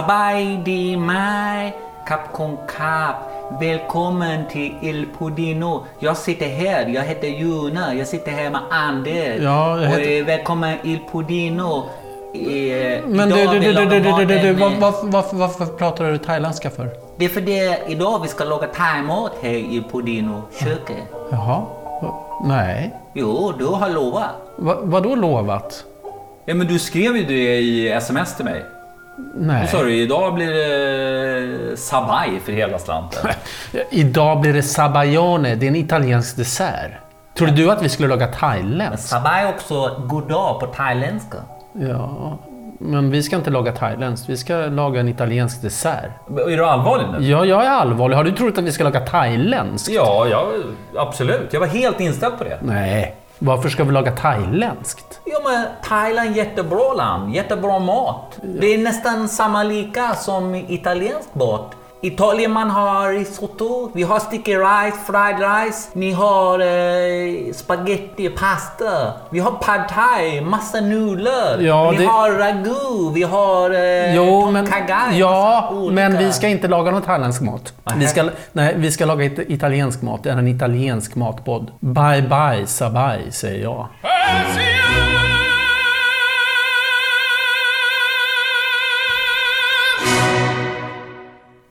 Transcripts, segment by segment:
Sabai di mai, kap con kap. Välkommen till Il Podino. Jag sitter här, jag heter Juna, jag sitter här med Anders. Ja, jag heter- Och eh, välkommen Il Podino. Eh, Men du, du, du, du, du, du, du, varför, varför, varför pratar du thailändska för? Det är för det idag vi ska laga thaimat här i Podino köket. Jaha. Nej. Jo, du har lovat. Va, vadå lovat? Ja, men du skrev ju det i sms till mig. Nej. Då sa du idag blir det sabaj för hela slanten. Idag blir det sabayone, det är en italiensk dessert. Trodde du att vi skulle laga thailändskt? Sabay är också god dag på thailändska. Ja, men vi ska inte laga thailändskt. Vi ska laga en italiensk dessert. är du allvarlig nu? Ja, jag är allvarlig. Har du trott att vi ska laga thailändskt? Ja, ja, absolut. Jag var helt inställd på det. Nej. Varför ska vi laga thailändskt? Jo, men Thailand jättebra land, jättebra mat. Det är nästan samma lika som italiensk mat. Italien man har risotto, vi har sticky rice, fried rice, ni har eh, spaghetti, pasta, vi har pad thai, massa nudlar, Ja, vi det- har ragu, vi har eh, Jo, tom men, kha gai, ja, men vi ska inte laga någon thailändsk mat. Vi ska, nej, vi ska laga it- italiensk mat. Det är en italiensk matpodd. Bye bye sabai, säger jag.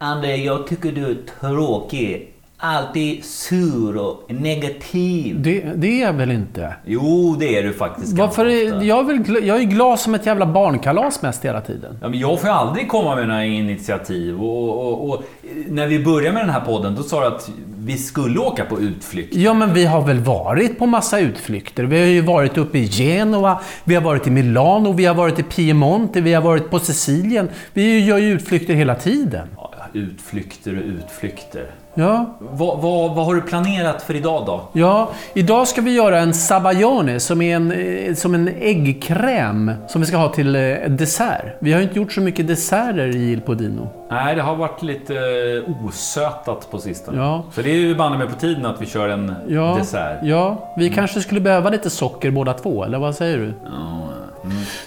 Ander, jag tycker du är tråkig. Alltid sur och negativ. Det, det är jag väl inte? Jo, det är du faktiskt Varför är, jag, är väl, jag är glad som ett jävla barnkalas mest hela tiden. Ja, men jag får aldrig komma med några initiativ. Och, och, och när vi började med den här podden, då sa du att vi skulle åka på utflykt. Ja, men vi har väl varit på massa utflykter. Vi har ju varit uppe i Genua, vi har varit i Milano, vi har varit i Piemonte, vi har varit på Sicilien. Vi gör ju utflykter hela tiden. Ja, utflykter och utflykter. Ja, Vad, vad, vad har du planerat för idag då? Ja, idag ska vi göra en sabayone som är en, eh, som en äggkräm som vi ska ha till eh, dessert. Vi har ju inte gjort så mycket desserter i Il Podino. Nej, det har varit lite eh, osötat på sistone. Ja. Så det är ju banne med på tiden att vi kör en Ja, dessert. ja vi kanske skulle behöva lite socker båda två, eller vad säger du? Ja,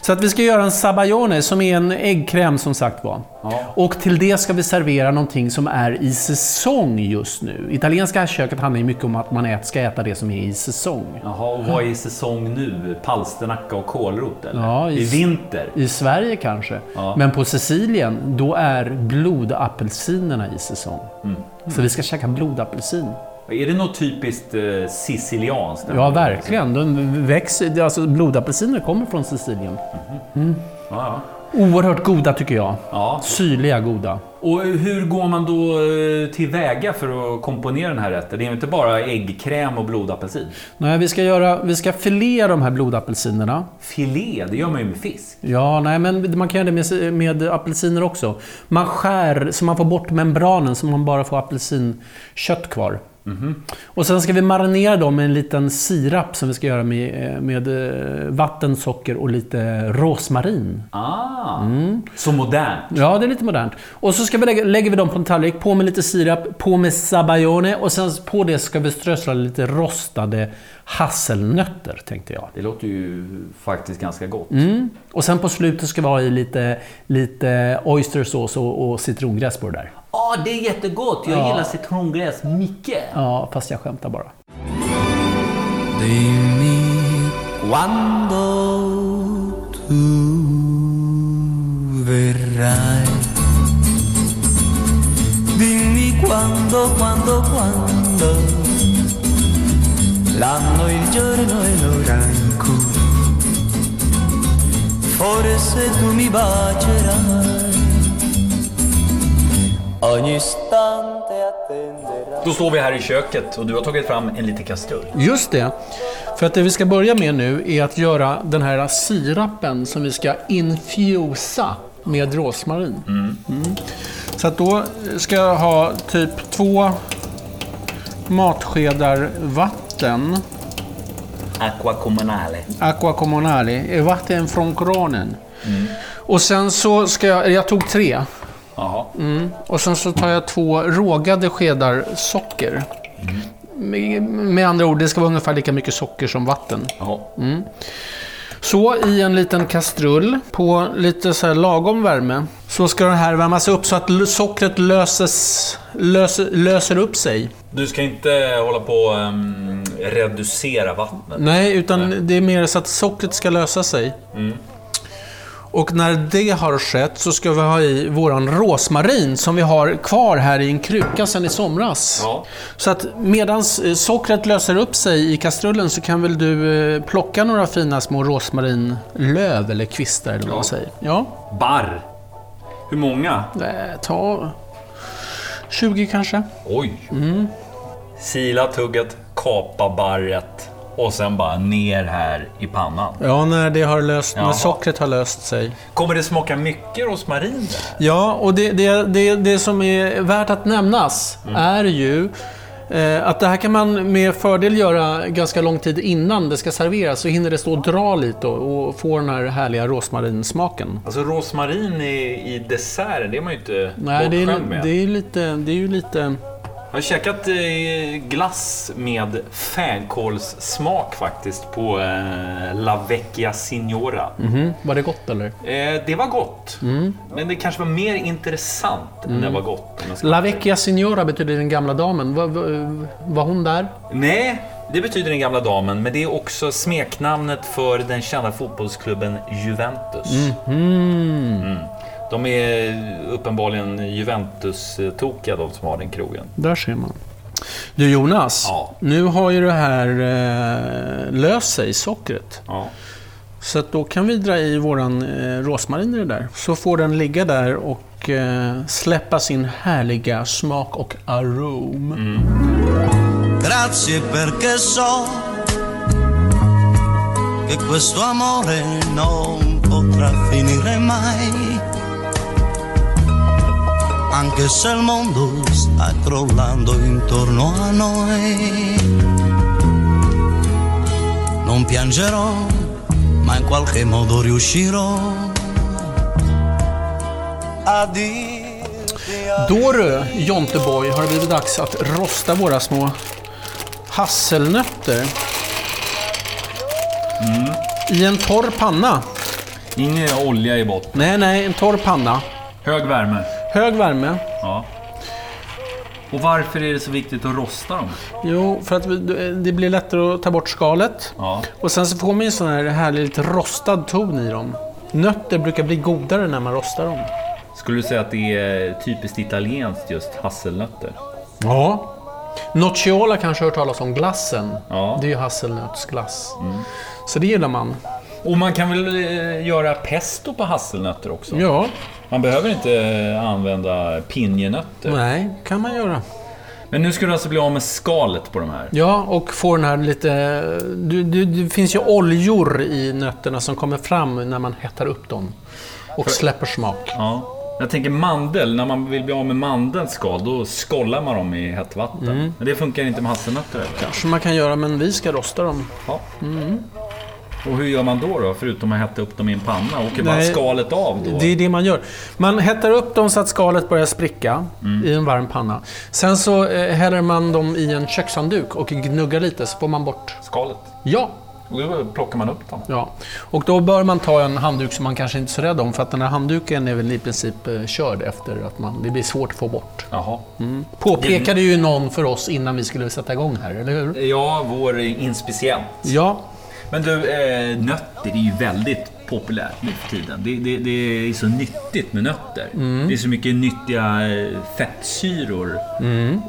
Så att vi ska göra en sabayone som är en äggkräm som sagt var. Ja. Och till det ska vi servera någonting som är i säsong just nu. Italienska köket handlar ju mycket om att man ska äta det som är i säsong. Jaha, och vad är i säsong nu? Palsternacka och kålrot eller? Ja, i- I vinter? I Sverige kanske. Ja. Men på Sicilien, då är blodapelsinerna i säsong. Mm. Så vi ska käka blodapelsin. Är det något typiskt eh, sicilianskt? Ja, verkligen. De växer, alltså, blodapelsiner kommer från Sicilien. Ja, ja. Oerhört goda tycker jag. ja. Syrliga goda. Och hur går man då eh, tillväga för att komponera den här rätten? Det är inte bara äggkräm och blodapelsin. Nej, vi ska, göra, vi ska filea de här blodapelsinerna. Filé, det gör man ju med fisk. Ja, nej, men man kan göra det med, med apelsiner också. Man skär så man får bort membranen så man bara får apelsinkött kvar. Och sen ska vi marinera dem med en liten sirap som vi ska göra med, med eh, vatten, socker och lite rosmarin. Ah, Mm. så modernt. Ja, det är lite modernt. Och så ska vi lägga, lägger vi dem på en tallrik, på med lite sirap, på med sabayone och sen på det ska vi strössla lite rostade hasselnötter, tänkte jag. Det låter ju faktiskt ganska gott. Mm. Och sen på slutet ska vi ha i lite, lite oystersås och, och citrongräs på det där. Ja, det är jättegott. Jag Ja. gillar citrongräs mycket. Ja, fast jag skämtar bara. Dimmi quando tu verrai. Dimmi quando, quando, quando. L'anno, il giorno e l'ora in cui forse tu mi bacerai. Då står vi här i köket och du har tagit fram en liten kastrull. Just det. För att det vi ska börja med nu är att göra den här sirapen som vi ska infusa med rosmarin. Mm. Så att då ska jag ha typ två matskedar vatten. Acqua comunale. Aqua comunale. Vatten från kranen. Och sen så ska jag... Jag tog tre. Mm. Och sen så tar jag två rågade skedar socker. Med, med andra ord, det ska vara ungefär lika mycket socker som vatten. Jaha. Så i en liten kastrull på lite så här lagom värme så ska det här värmas upp så att sockret löses, löser, löser upp sig. Du ska inte hålla på och um, reducera vattnet. Nej, utan det är mer så att sockret ska lösa sig. Och när det har skett så ska vi ha i våran rosmarin som vi har kvar här i en kruka sedan i somras. Ja. Så att medan sockret löser upp sig i kastrullen så kan väl du eh, plocka några fina små rosmarinlöv eller kvistar eller vad man säger. Ja, Barr. Hur många? eh, ta 20 kanske. Oj. Sila tugget, kapa barret och sen bara ner här i pannan. Ja, när, det har löst, när sockret har löst sig. Kommer det smaka mycket rosmarin där? Ja, och det, det, det, det som är värt att nämnas är ju eh, att det här kan man med fördel göra ganska lång tid innan det ska serveras. Så hinner det stå och dra lite och, och få den här härliga rosmarinsmaken. Alltså rosmarin i, i desserten, det är man ju inte Nej, det är, med. det är, lite, det är ju lite... Jag har käkat eh, glass med fänkålssmak faktiskt på eh, La Vecchia Signora. Mhm, var det gott eller? Eh, det var gott. Men det kanske var mer intressant än det var gott. La Vecchia Signora betyder den gamla damen. Var, var, var hon där? Nej, det betyder den gamla damen, men det är också smeknamnet för den kända fotbollsklubben Juventus. Mm. De är uppenbarligen Juventus-tokiga, de som har den krogen. Där ser man. Du Jonas, Ja. nu har ju det här eh, löst sig, sockret. Ja. Så att då kan vi dra i våran eh, rosmarin i det där. Så får den ligga där och eh, släppa sin härliga smak och arom. Grazie perché so che questo amore non potrà finire mai. Anche se il mondo sta crollando intorno a noi. Non piangerò, ma in qualche modo riuscirò a dirti a Då du, Jonteboy, har det blivit dags att rosta våra små hasselnötter. I en torr panna. Ingen olja i botten. Nej, nej, en torr panna. Hög värme. Hög värme. Ja. Och varför är det så viktigt att rosta dem? Jo, för att det blir lättare att ta bort skalet. Ja. Och sen så får man ju en sån här härlig lite rostad ton i dem. Nötter brukar bli godare när man rostar dem. Skulle du säga att det är typiskt italienskt just hasselnötter? Ja. Nocciola kanske har hört talas om glassen. Ja. Det är ju hasselnötsglass. Så det gillar man. Och man kan väl eh, göra pesto på hasselnötter också? Ja, Man behöver inte eh, använda pinjenötter. nej, kan man göra. Men nu ska du alltså bli av med skalet på de här? Ja, och få den här lite... Du, du, det finns ju oljor i nötterna som kommer fram när man hettar upp dem. Och släpper smak. Ja. Jag tänker mandel, när man vill bli av med mandelns skal, då skollar man dem i hett vatten. Men det funkar inte med hasselnötter eller? Kanske man kan göra, men vi ska rosta dem. Ja. Och hur gör man då, då? Förutom att hetta upp dem i en panna? Åker bara Nej, skalet av då? Det är det man gör. Man hettar upp dem så att skalet börjar spricka i en varm panna. Sen så eh, häller man dem i en kökshandduk och gnuggar lite så får man bort... Skalet? Ja, Och då plockar man upp dem? ja. Och då bör man ta en handduk som man kanske inte är så rädd om för att den här handduken är väl i princip eh, körd efter att man... Det blir svårt att få bort. Jaha. Påpekade ju någon för oss innan vi skulle sätta igång här, eller hur? Ja, vår inspicient. Ja, Men du, eh, nötter är ju väldigt populärt nu för tiden. Det, det, det är så nyttigt med nötter. Det är så mycket nyttiga eh, fettsyror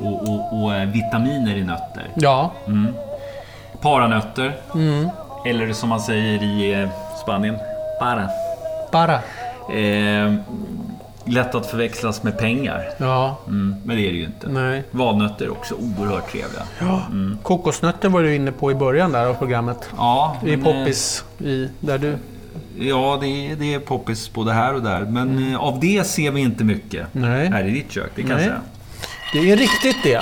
och, och, och eh, vitaminer i nötter. ja, Paranötter. Eller som man säger i eh, Spanien, para. bara. Eh, lätt att förväxlas med pengar. Ja, Mm, men det är det ju inte. nej. Valnötter är också oerhört trevliga. Ja. Kokosnötter var du inne på i början där av programmet. Ja, Det är poppis i, där du... Ja, det är, det är poppis både här och där. Men eh, av det ser vi inte mycket Nej. här i ditt kök, det kan jag Nej. säga. Det är riktigt det.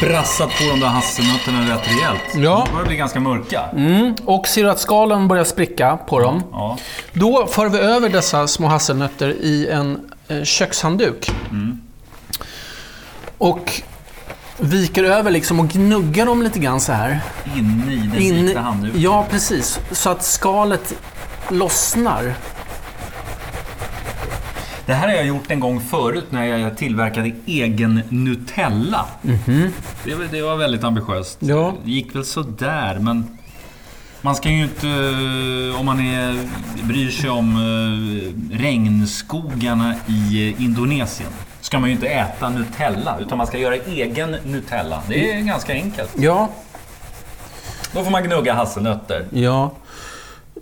Brassat på de där hasselnötterna rätt rejält. Ja. De börjar bli ganska mörka. Mm. Och ser du att skalen börjar spricka på dem. Ja. Då för vi över dessa små hasselnötter i en eh, kökshandduk. Och viker över liksom och gnuggar dem lite grann så här. Inne i den In- vikta handduken. Ja, precis. Så att skalet lossnar. Det här har jag gjort en gång förut när jag tillverkade egen Nutella. Det, var, det var väldigt ambitiöst. Ja. Det gick väl sådär, men man ska ju inte, eh, om man är, bryr sig om eh, regnskogarna i eh, Indonesien, ska man ju inte äta Nutella, utan man ska göra egen Nutella. Det är ganska enkelt. Ja, Då får man gnugga hasselnötter. ja.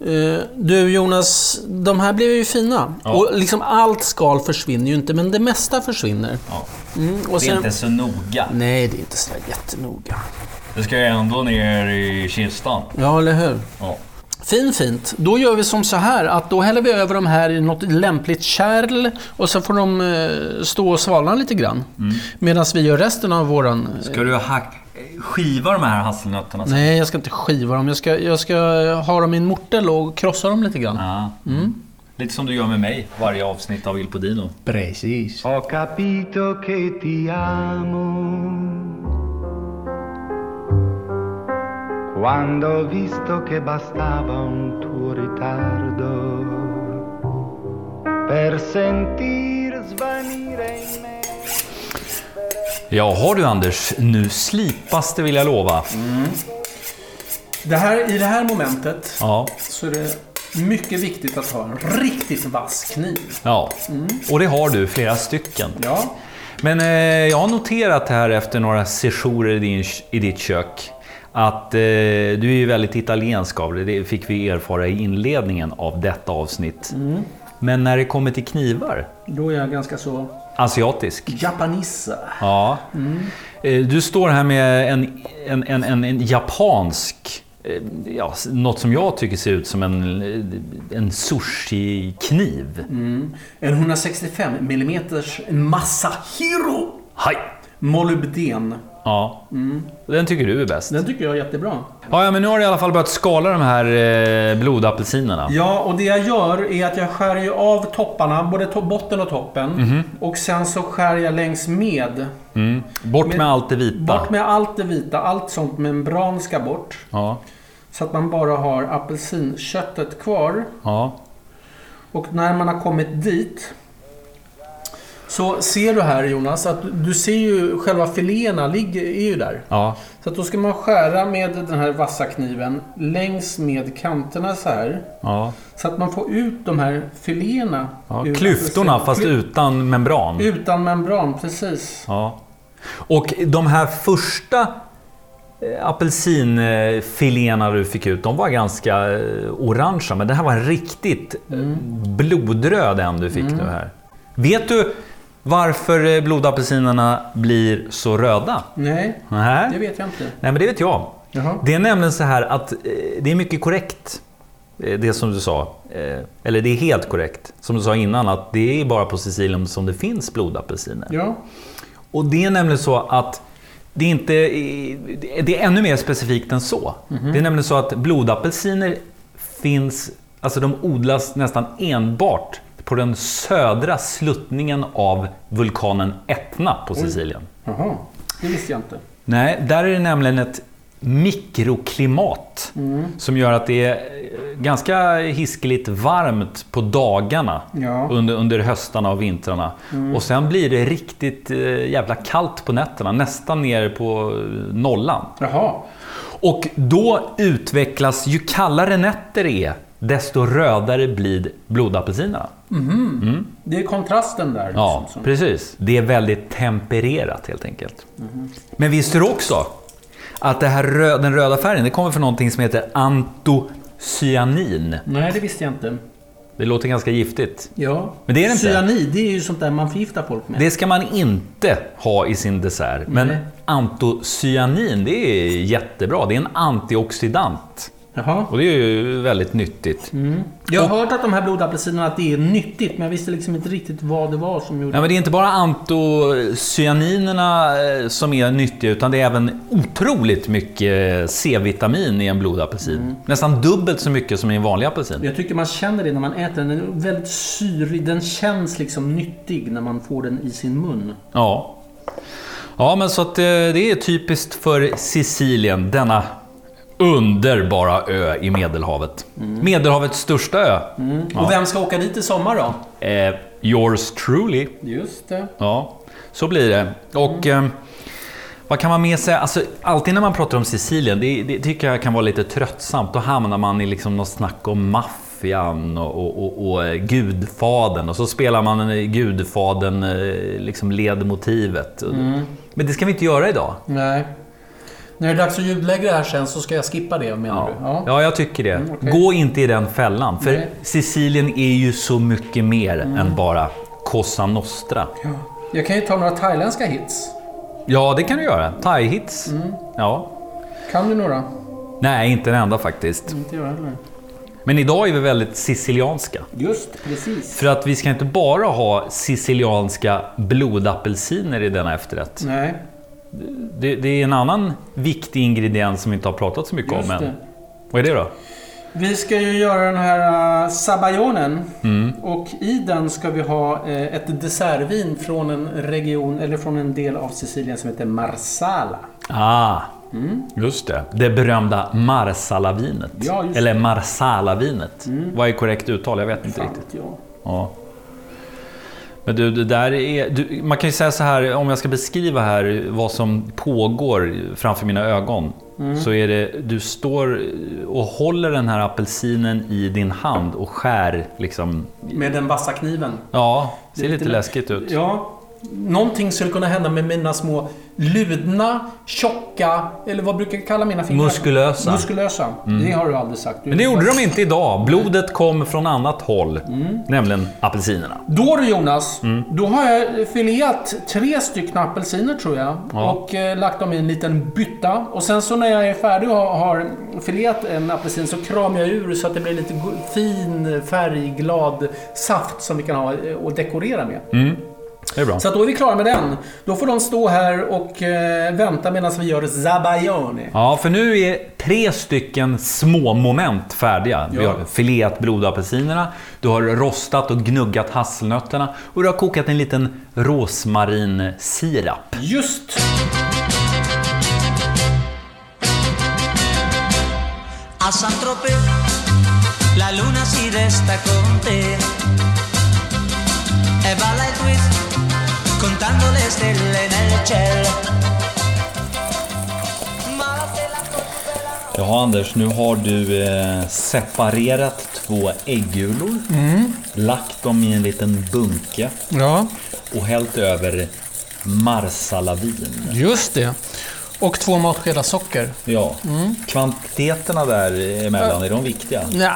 Eh, Du Jonas, de här blev ju fina. Ja. Och liksom allt skal försvinner ju inte, men det mesta försvinner. Ja. Mm, och Det är sen... inte så noga. Nej, det är inte så jättenoga. Det ska ju ändå ner i kistan. Ja, eller hur? Ja. Fin, fint. Då gör vi som så här att då häller vi över de här i något lämpligt kärl och så får de eh, stå och svalna lite grann. Medan vi gör resten av våran... Ska du hack, skiva de här hasselnötterna? sen? Nej, jag ska inte skiva dem. Jag ska, jag ska ha dem i en mortel och krossa dem lite grann. Ja. Lite som du gör med mig varje avsnitt av Il Podino. Precis. Ho capito che ti amo quando ho visto che bastava un tuo ritardo per sentir svanire in me. Jaha du Anders, nu slipas det vill jag lova. Det här, I det här momentet Ja, så är det mycket viktigt att ha en riktigt vass kniv. ja. Och det har du, flera stycken. Ja. Men eh, jag har noterat här efter några sessioner i, din, i ditt kök att eh, du är ju väldigt italiensk av det. Det fick vi erfara i inledningen av detta avsnitt. Men när det kommer till knivar, Då är jag ganska så asiatisk. japanissa. Ja. Eh, Du står här med en, en, en, en, en japansk, eh, ja, något som jag tycker ser ut som en, en sushi-kniv. En 165 mm Masahiro Hej! molybden. Ja, den tycker du är bäst. Den tycker jag är jättebra. Ja, ja, men nu har du i alla fall börjat skala de här eh, blodapelsinerna. Ja, och det jag gör är att jag skär ju av topparna, både to- botten och toppen. Mhm. Och sen så skär jag längs med. Mm. Bort med allt det vita. Bort med allt det vita, allt sånt membran ska bort. Ja, Så att man bara har apelsinköttet kvar. ja. Och när man har kommit dit så ser du här Jonas att du ser ju själva filéerna ligger, är ju där. ja. Så att då ska man skära med den här vassa kniven längs med kanterna så här. ja. Så att man får ut de här filéerna. ja. ur Klyftorna fast Kly- utan membran. Utan membran, precis. Ja. Och de här första eh, apelsinfiléerna du fick ut, de var ganska eh, orangea. Men det här var en riktigt eh, blodröd en du fick nu här. Vet du varför eh, blodapelsinerna blir så röda? Nej, Nej. det vet jag inte. Nej, men det vet jag. Jaha. Det är nämligen så här att eh, det är mycket korrekt. eh, Det som du sa. Eller det är helt korrekt. Som du sa innan att det är bara på Sicilien som det finns blodapelsiner. Ja. Och det är nämligen så att det är, inte, det är ännu mer specifikt än så. Det är nämligen så att blodapelsiner finns, alltså de odlas nästan enbart på den södra sluttningen av vulkanen Etna på Sicilien. Jaha, det visste jag inte. Nej, där är det nämligen ett mikroklimat som gör att det är eh, ganska hiskeligt varmt på dagarna Ja. under, under höstarna och vintrarna. Och sen blir det riktigt eh, jävla kallt på nätterna, nästan ner på eh, nollan. Jaha. Och då utvecklas, ju kallare nätter det är, desto rödare blir blodapelsinerna. Det är kontrasten där. Ja, liksom, som- precis. Det är väldigt tempererat helt enkelt. Men visste du också att det här rö- den röda färgen det kommer från någonting som heter antocyanin. Nej, det visste jag inte. Det låter ganska giftigt. Ja. Men det är det inte. Cyanid, det är ju sånt där man förgiftar folk med. Det ska man inte ha i sin dessert. Men Nej. antocyanin, det är jättebra. Det är en antioxidant. Jaha. Och det är ju väldigt nyttigt. Jag har hört att de här blodapelsinerna, att det är nyttigt, men jag visste liksom inte riktigt vad det var som gjorde Nej, men det är inte bara antocyanininerna eh, som är nyttiga, utan det är även otroligt mycket C-vitamin i en blodapelsin. Nästan dubbelt så mycket som i en vanlig apelsin. Jag tycker man känner det när man äter den. Den är väldigt syrig. Den känns liksom nyttig när man får den i sin mun. Ja. Ja, men så att eh, det är typiskt för Sicilien, denna underbara ö i Medelhavet. Medelhavets största ö. Och vem ska åka dit i sommar då? Eh, yours truly. Just det. Ja, så blir det. Och eh, vad kan man mer säga? Alltså, alltid när man pratar om Sicilien, det, det tycker jag kan vara lite tröttsamt. Då hamnar man i liksom något snack om maffian och, och, och, och eh, Gudfadern. Och så spelar man eh, Gudfadern, eh, liksom ledmotivet. Men det ska vi inte göra idag. Nej. När det är dags att ljudlägga det här sen så ska jag skippa det menar Ja, du? Ja. ja jag tycker det. okej. Gå inte i den fällan. För Nej. Sicilien är ju så mycket mer än bara Cosa Nostra. Jag kan ju ta några thailändska hits. Ja, det kan du göra. Thai-hits. Ja. Kan du några? Nej, inte en enda faktiskt. Inte jag heller. Men idag är vi väldigt sicilianska. Just precis. För att vi ska inte bara ha sicilianska blodapelsiner i denna efterrätt. Nej, Det, det är en annan viktig ingrediens som vi inte har pratat så mycket just om än. det. Vad är det då? Vi ska ju göra den här uh, sabayonen. Mm. Och i den ska vi ha eh, ett dessertvin från en region, eller från en del av Sicilien som heter Marsala. Ah, just det. Det berömda Marsalavinet. Mm. Ja, Eller Marsalavinet. Vad är korrekt uttal? Jag vet inte Fan riktigt. jag. Ja. Men du, det där är... Du, man kan ju säga så här, om jag ska beskriva här vad som pågår framför mina ögon. Mm. Så är det, du står och håller den här apelsinen i din hand och skär liksom... Med den vassa kniven. Ja, ser Lite lite lä- läskigt ut. Ja, någonting skulle kunna hända med mina små ludna, tjocka, eller vad brukar jag kalla mina fingrar? Muskulösa. Muskulösa. Det har du aldrig sagt. Du- Men det gjorde de inte idag. Blodet kom från annat håll. Mm. Nämligen apelsinerna. Då du Jonas, Mm. då har jag fileat tre stycken apelsiner tror jag. Ja. Och eh, lagt dem i en liten bytta. Och sen så när jag är färdig och har, fileat en apelsin så kramar jag ur så att det blir lite fin, färgglad saft som vi kan ha eh, och dekorera med. Bra. Så att då är vi klara med den. Då får de stå här och eh, vänta medan vi gör zabayone. Ja, för nu är tre stycken små moment färdiga. Vi Ja. har fileat blodapelsinerna, du har rostat och gnuggat hasselnötterna och du har kokat en liten rosmarinsirap. Just! A Saint-Tropez, la luna si destacó E balla contando le stelle nel cielo Jaha Anders, nu har du eh, separerat två äggulor, lagt dem i en liten bunke Ja, och hällt över marsalavin. just det. Och två matskedar socker. Ja, kvantiteterna där emellan, är de viktiga? Nej,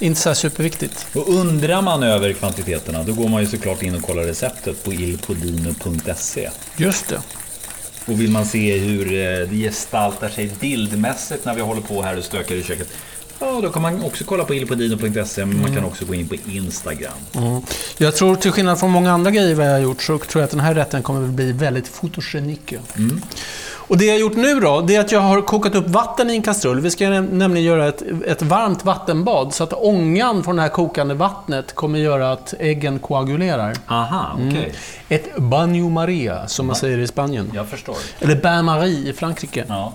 inte så superviktigt. Och undrar man över kvantiteterna, då går man ju såklart in och kollar receptet på ilpodino.se. Just det. Och vill man se hur eh, det gestaltar sig bildmässigt när vi håller på här och stökar i köket, ja då kan man också kolla på ilpodino.se, men man kan också gå in på Instagram. Jag tror till skillnad från många andra grejer vi har gjort så tror jag att den här rätten kommer att bli väldigt fotogenik. Och det jag har gjort nu då, det är att jag har kokat upp vatten i en kastrull. Vi ska näm- nämligen göra ett, ett varmt vattenbad så att ångan från det här kokande vattnet kommer göra att äggen koagulerar. Aha, okej. Ett baño maria, som man säger i Spanien. Jag förstår. Eller bain marie i Frankrike. Ja.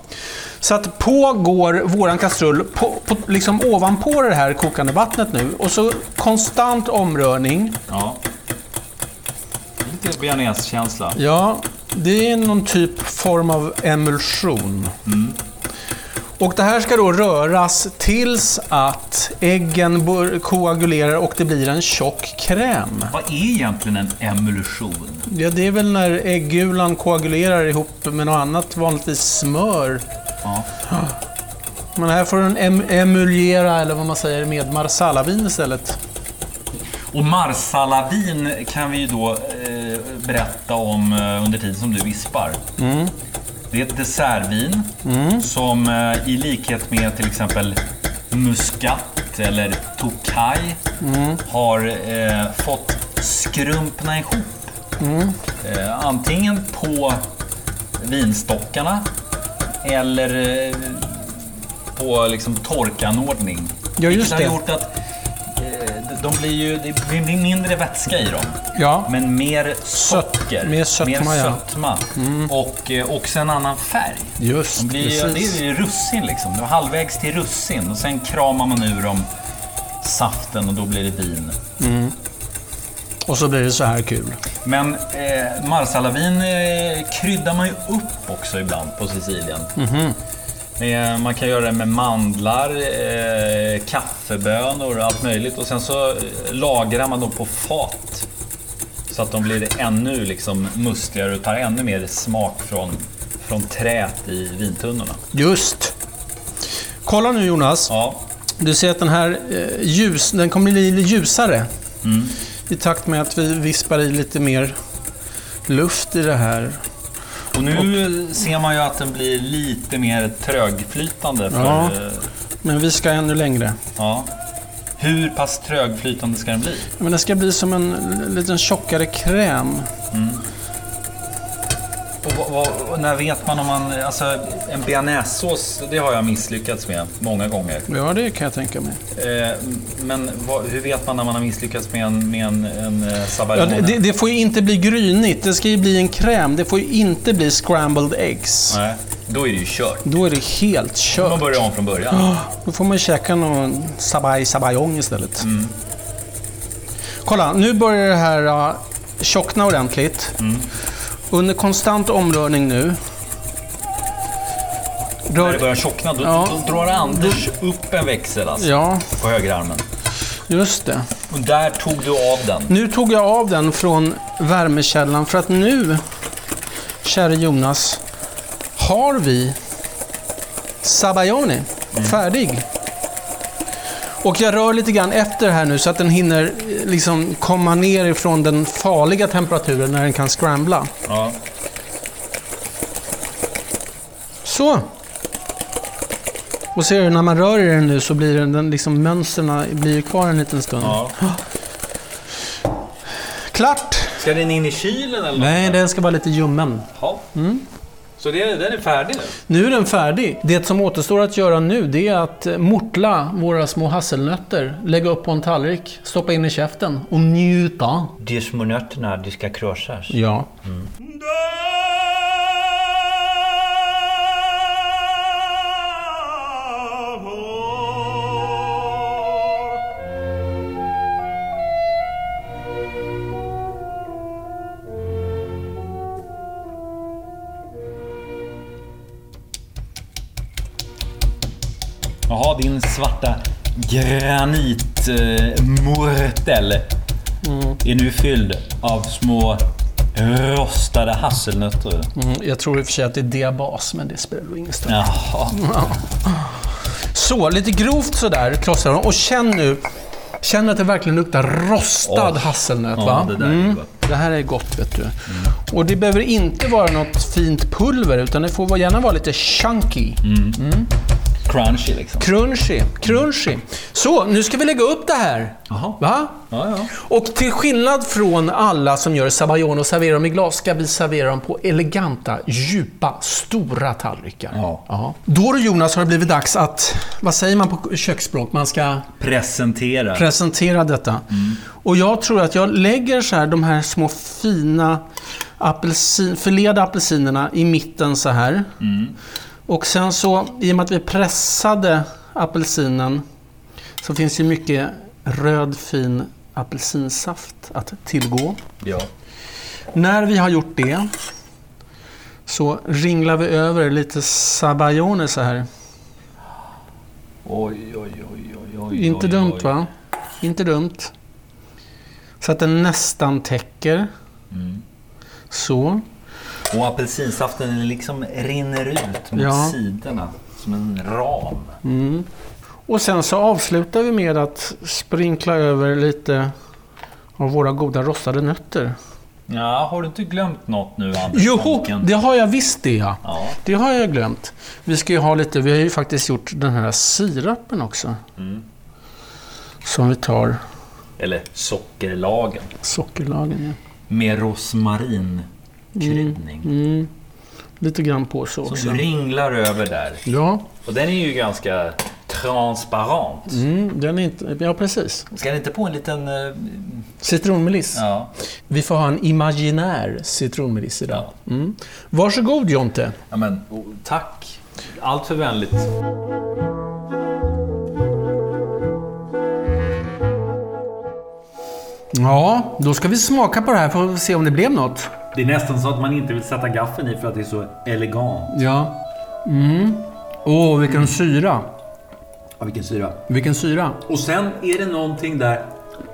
Så att på går våran kastrull, på, på, liksom ovanpå det här kokande vattnet nu. Och så konstant omrörning. ja. Lite bearnaiskänsla. Ja, det är någon typ form av emulsion. Och det här ska då röras tills att äggen koagulerar och det blir en tjock kräm. Vad är egentligen en emulsion? Ja, det är väl när äggulan koagulerar ihop med något annat, vanligtvis smör. Ja. Men här får den em- emulgera, eller vad man säger, med marsalavin istället. Och marsalavin kan vi ju då eh, berätta om eh, under tiden som du vispar. Det är ett dessertvin som eh, i likhet med till exempel muskat eller tokaj har eh, fått skrumpna ihop. Eh, antingen på vinstockarna eller eh, på liksom torkanordning. Ja, just Vilket har det. gjort att de blir ju, det blir mindre vätska i dem. Ja. Men mer socker. mer sötma, ja. sötma. Och eh, också en annan färg. Just De blir, precis. det är ju russin liksom. Det var halvvägs till russin och sen kramar man ur dem saften och då blir det vin. Och så blir det så här kul. Men eh, marsalavin eh, kryddar man ju upp också ibland på Sicilien. Eh, man kan göra det med mandlar, eh, kaffebönor och allt möjligt. Och sen så eh, lagrar man dem på fat. Så att de blir ännu liksom mustigare och tar ännu mer smak från, från träet i vintunnorna. Just. Kolla nu Jonas. Ja, Du ser att den här eh, ljus, den kommer bli lite ljusare. Mm. I takt med att vi vispar i lite mer luft i det här. Och nu ser man ju att den blir lite mer trögflytande. För, Ja. eh, Men vi ska ännu längre. ja. Hur pass trögflytande ska den bli? Men det ska bli som en liten tjockare kräm. Och när vet man om man... Alltså, en bearnaisesås, det har jag misslyckats med många gånger. Ja, det kan jag tänka mig. Eh, men vad, hur vet man när man har misslyckats med en, med en, en eh, Ja, det, det, får ju inte bli grynigt. Det ska ju bli en kräm. Det får ju inte bli scrambled eggs. Nej, då är det ju kört. Då är det helt Då får man kört. börja om från början. Då får man käka någon sabay sabayong istället. Kolla, nu börjar det här uh, tjockna ordentligt. Under konstant omrörning nu. När det Rör... börjar tjockna, då, Ja. drar Anders upp en växel alltså, Ja, på högerarmen. just det. Och där tog du av den. Nu tog jag av den från värmekällan för att nu, käre Jonas, har vi Sabayone färdig. Och jag rör lite grann efter här nu så att den hinner liksom komma ner ifrån den farliga temperaturen när den kan scrambla. Ja. Så! Och ser du, när man rör i den nu så blir den, den liksom, mönstren blir kvar en liten stund. Ja. Klart! Ska den in i kylen eller? Nej, den ska vara lite ljummen. Ja. Så det, den är färdig nu? Nu är den färdig. Det som återstår att göra nu det är att eh, mortla våra små hasselnötter, lägga upp på en tallrik, stoppa in i käften och njuta. De små nötterna, de ska krossas. Ja. Jaha, svarta granitmortel är nu fylld av små rostade hasselnötter. Mm, jag tror i och för sig att det är diabas, men det spelar nog ingen större Jaha. Så, lite grovt sådär krossar de. Och känn nu. Känn att det verkligen luktar rostad Åh. hasselnöt, Ja, va? det mm. Det här är gott, vet du. Och det behöver inte vara något fint pulver, utan det får gärna vara lite chunky. Crunchy liksom. Crunchy. Crunchy. Så, nu ska vi lägga upp det här. Jaha. Va? Ja, ja. Och till skillnad från alla som gör sabayon och serverar dem i glas, ska vi servera dem på eleganta, djupa, stora tallrikar. Ja. Då du Jonas har det blivit dags att, vad säger man på köksspråk? Man ska Presentera. presentera detta. Och jag tror att jag lägger så här, de här små fina apelsin, förledda apelsinerna i mitten så här. Och sen så, i och med att vi pressade apelsinen, så finns det ju mycket röd fin apelsinsaft att tillgå. ja. När vi har gjort det så ringlar vi över lite sabayone så här. Oj, oj, oj, oj, oj. Inte oj, dumt oj. va? Inte dumt. Så att den nästan täcker. Mm. Så. Och apelsinsaften liksom rinner ut mot Ja. sidorna som en ram. Och sen så avslutar vi med att sprinkla över lite av våra goda rostade nötter. Ja, har du inte glömt något nu, Anders Jo, det har jag visst det ja. Ja. Det har jag glömt. Vi ska ju ha lite, vi har ju faktiskt gjort den här sirapen också. Som vi tar Eller sockerlagen. sockerlagen ja. Med rosmarinkryddning. Mm. Lite grann på så också. Som ringlar över där. Ja, Och den är ju ganska transparent. mm, den är inte, ja precis. Ska den inte på en liten... eh, Citronmeliss. Ja. Vi får ha en imaginär citronmeliss idag. Mm. Varsågod Jonte. ja men, oh, tack. Allt för vänligt. Ja, då ska vi smaka på det här för att se om det blev något. Det är nästan så att man inte vill sätta gaffeln i för att det är så elegant. Ja. Mm. Åh, vilken syra. Ja, vilken syra. Vilken syra. Och sen är det någonting där,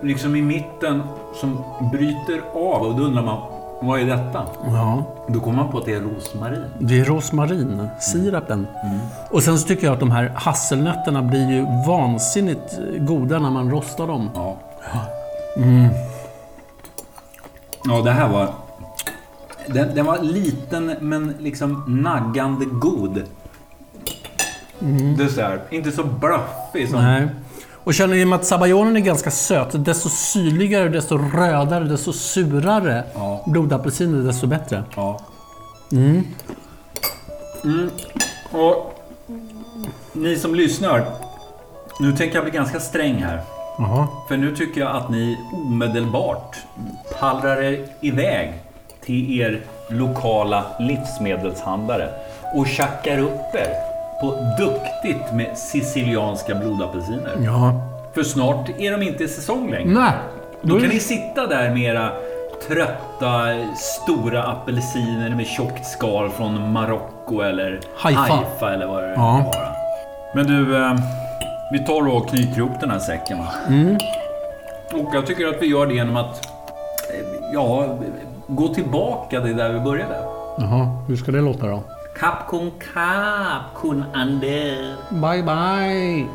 liksom i mitten, som bryter av. Och då undrar man, vad är detta? Ja, Då kommer man på att det är rosmarin. det är rosmarin, sirapen. Och sen så tycker jag att de här hasselnötterna blir ju vansinnigt goda när man rostar dem. Ja. Ja, det här var... Den, den var liten men liksom naggande god. Dessert. Inte så bluffig som... Nej. Och känner ni att sabayonen är ganska söt? Desto syrligare, desto rödare, desto surare Ja. blodapelsiner, desto bättre. Ja. Mm. Och ni som lyssnar. Nu tänker jag bli ganska sträng här. Jaha. För nu tycker jag att ni omedelbart pallrar er iväg till er lokala livsmedelshandlare och tjackar upp er på duktigt med sicilianska blodapelsiner. Ja. För snart är de inte i säsong längre. Nej. Då kan ni sitta där med era trötta, stora apelsiner med tjockt skal från Marocko eller Haifa. eller vad det Ja. kan vara. Men du, eh, vi tar och knyter ihop den här säcken va? Mm. Och jag tycker att vi gör det genom att, eh, ja, gå tillbaka till där vi började. Jaha, hur ska det låta då? Kap kun kap kun ander. Bye bye!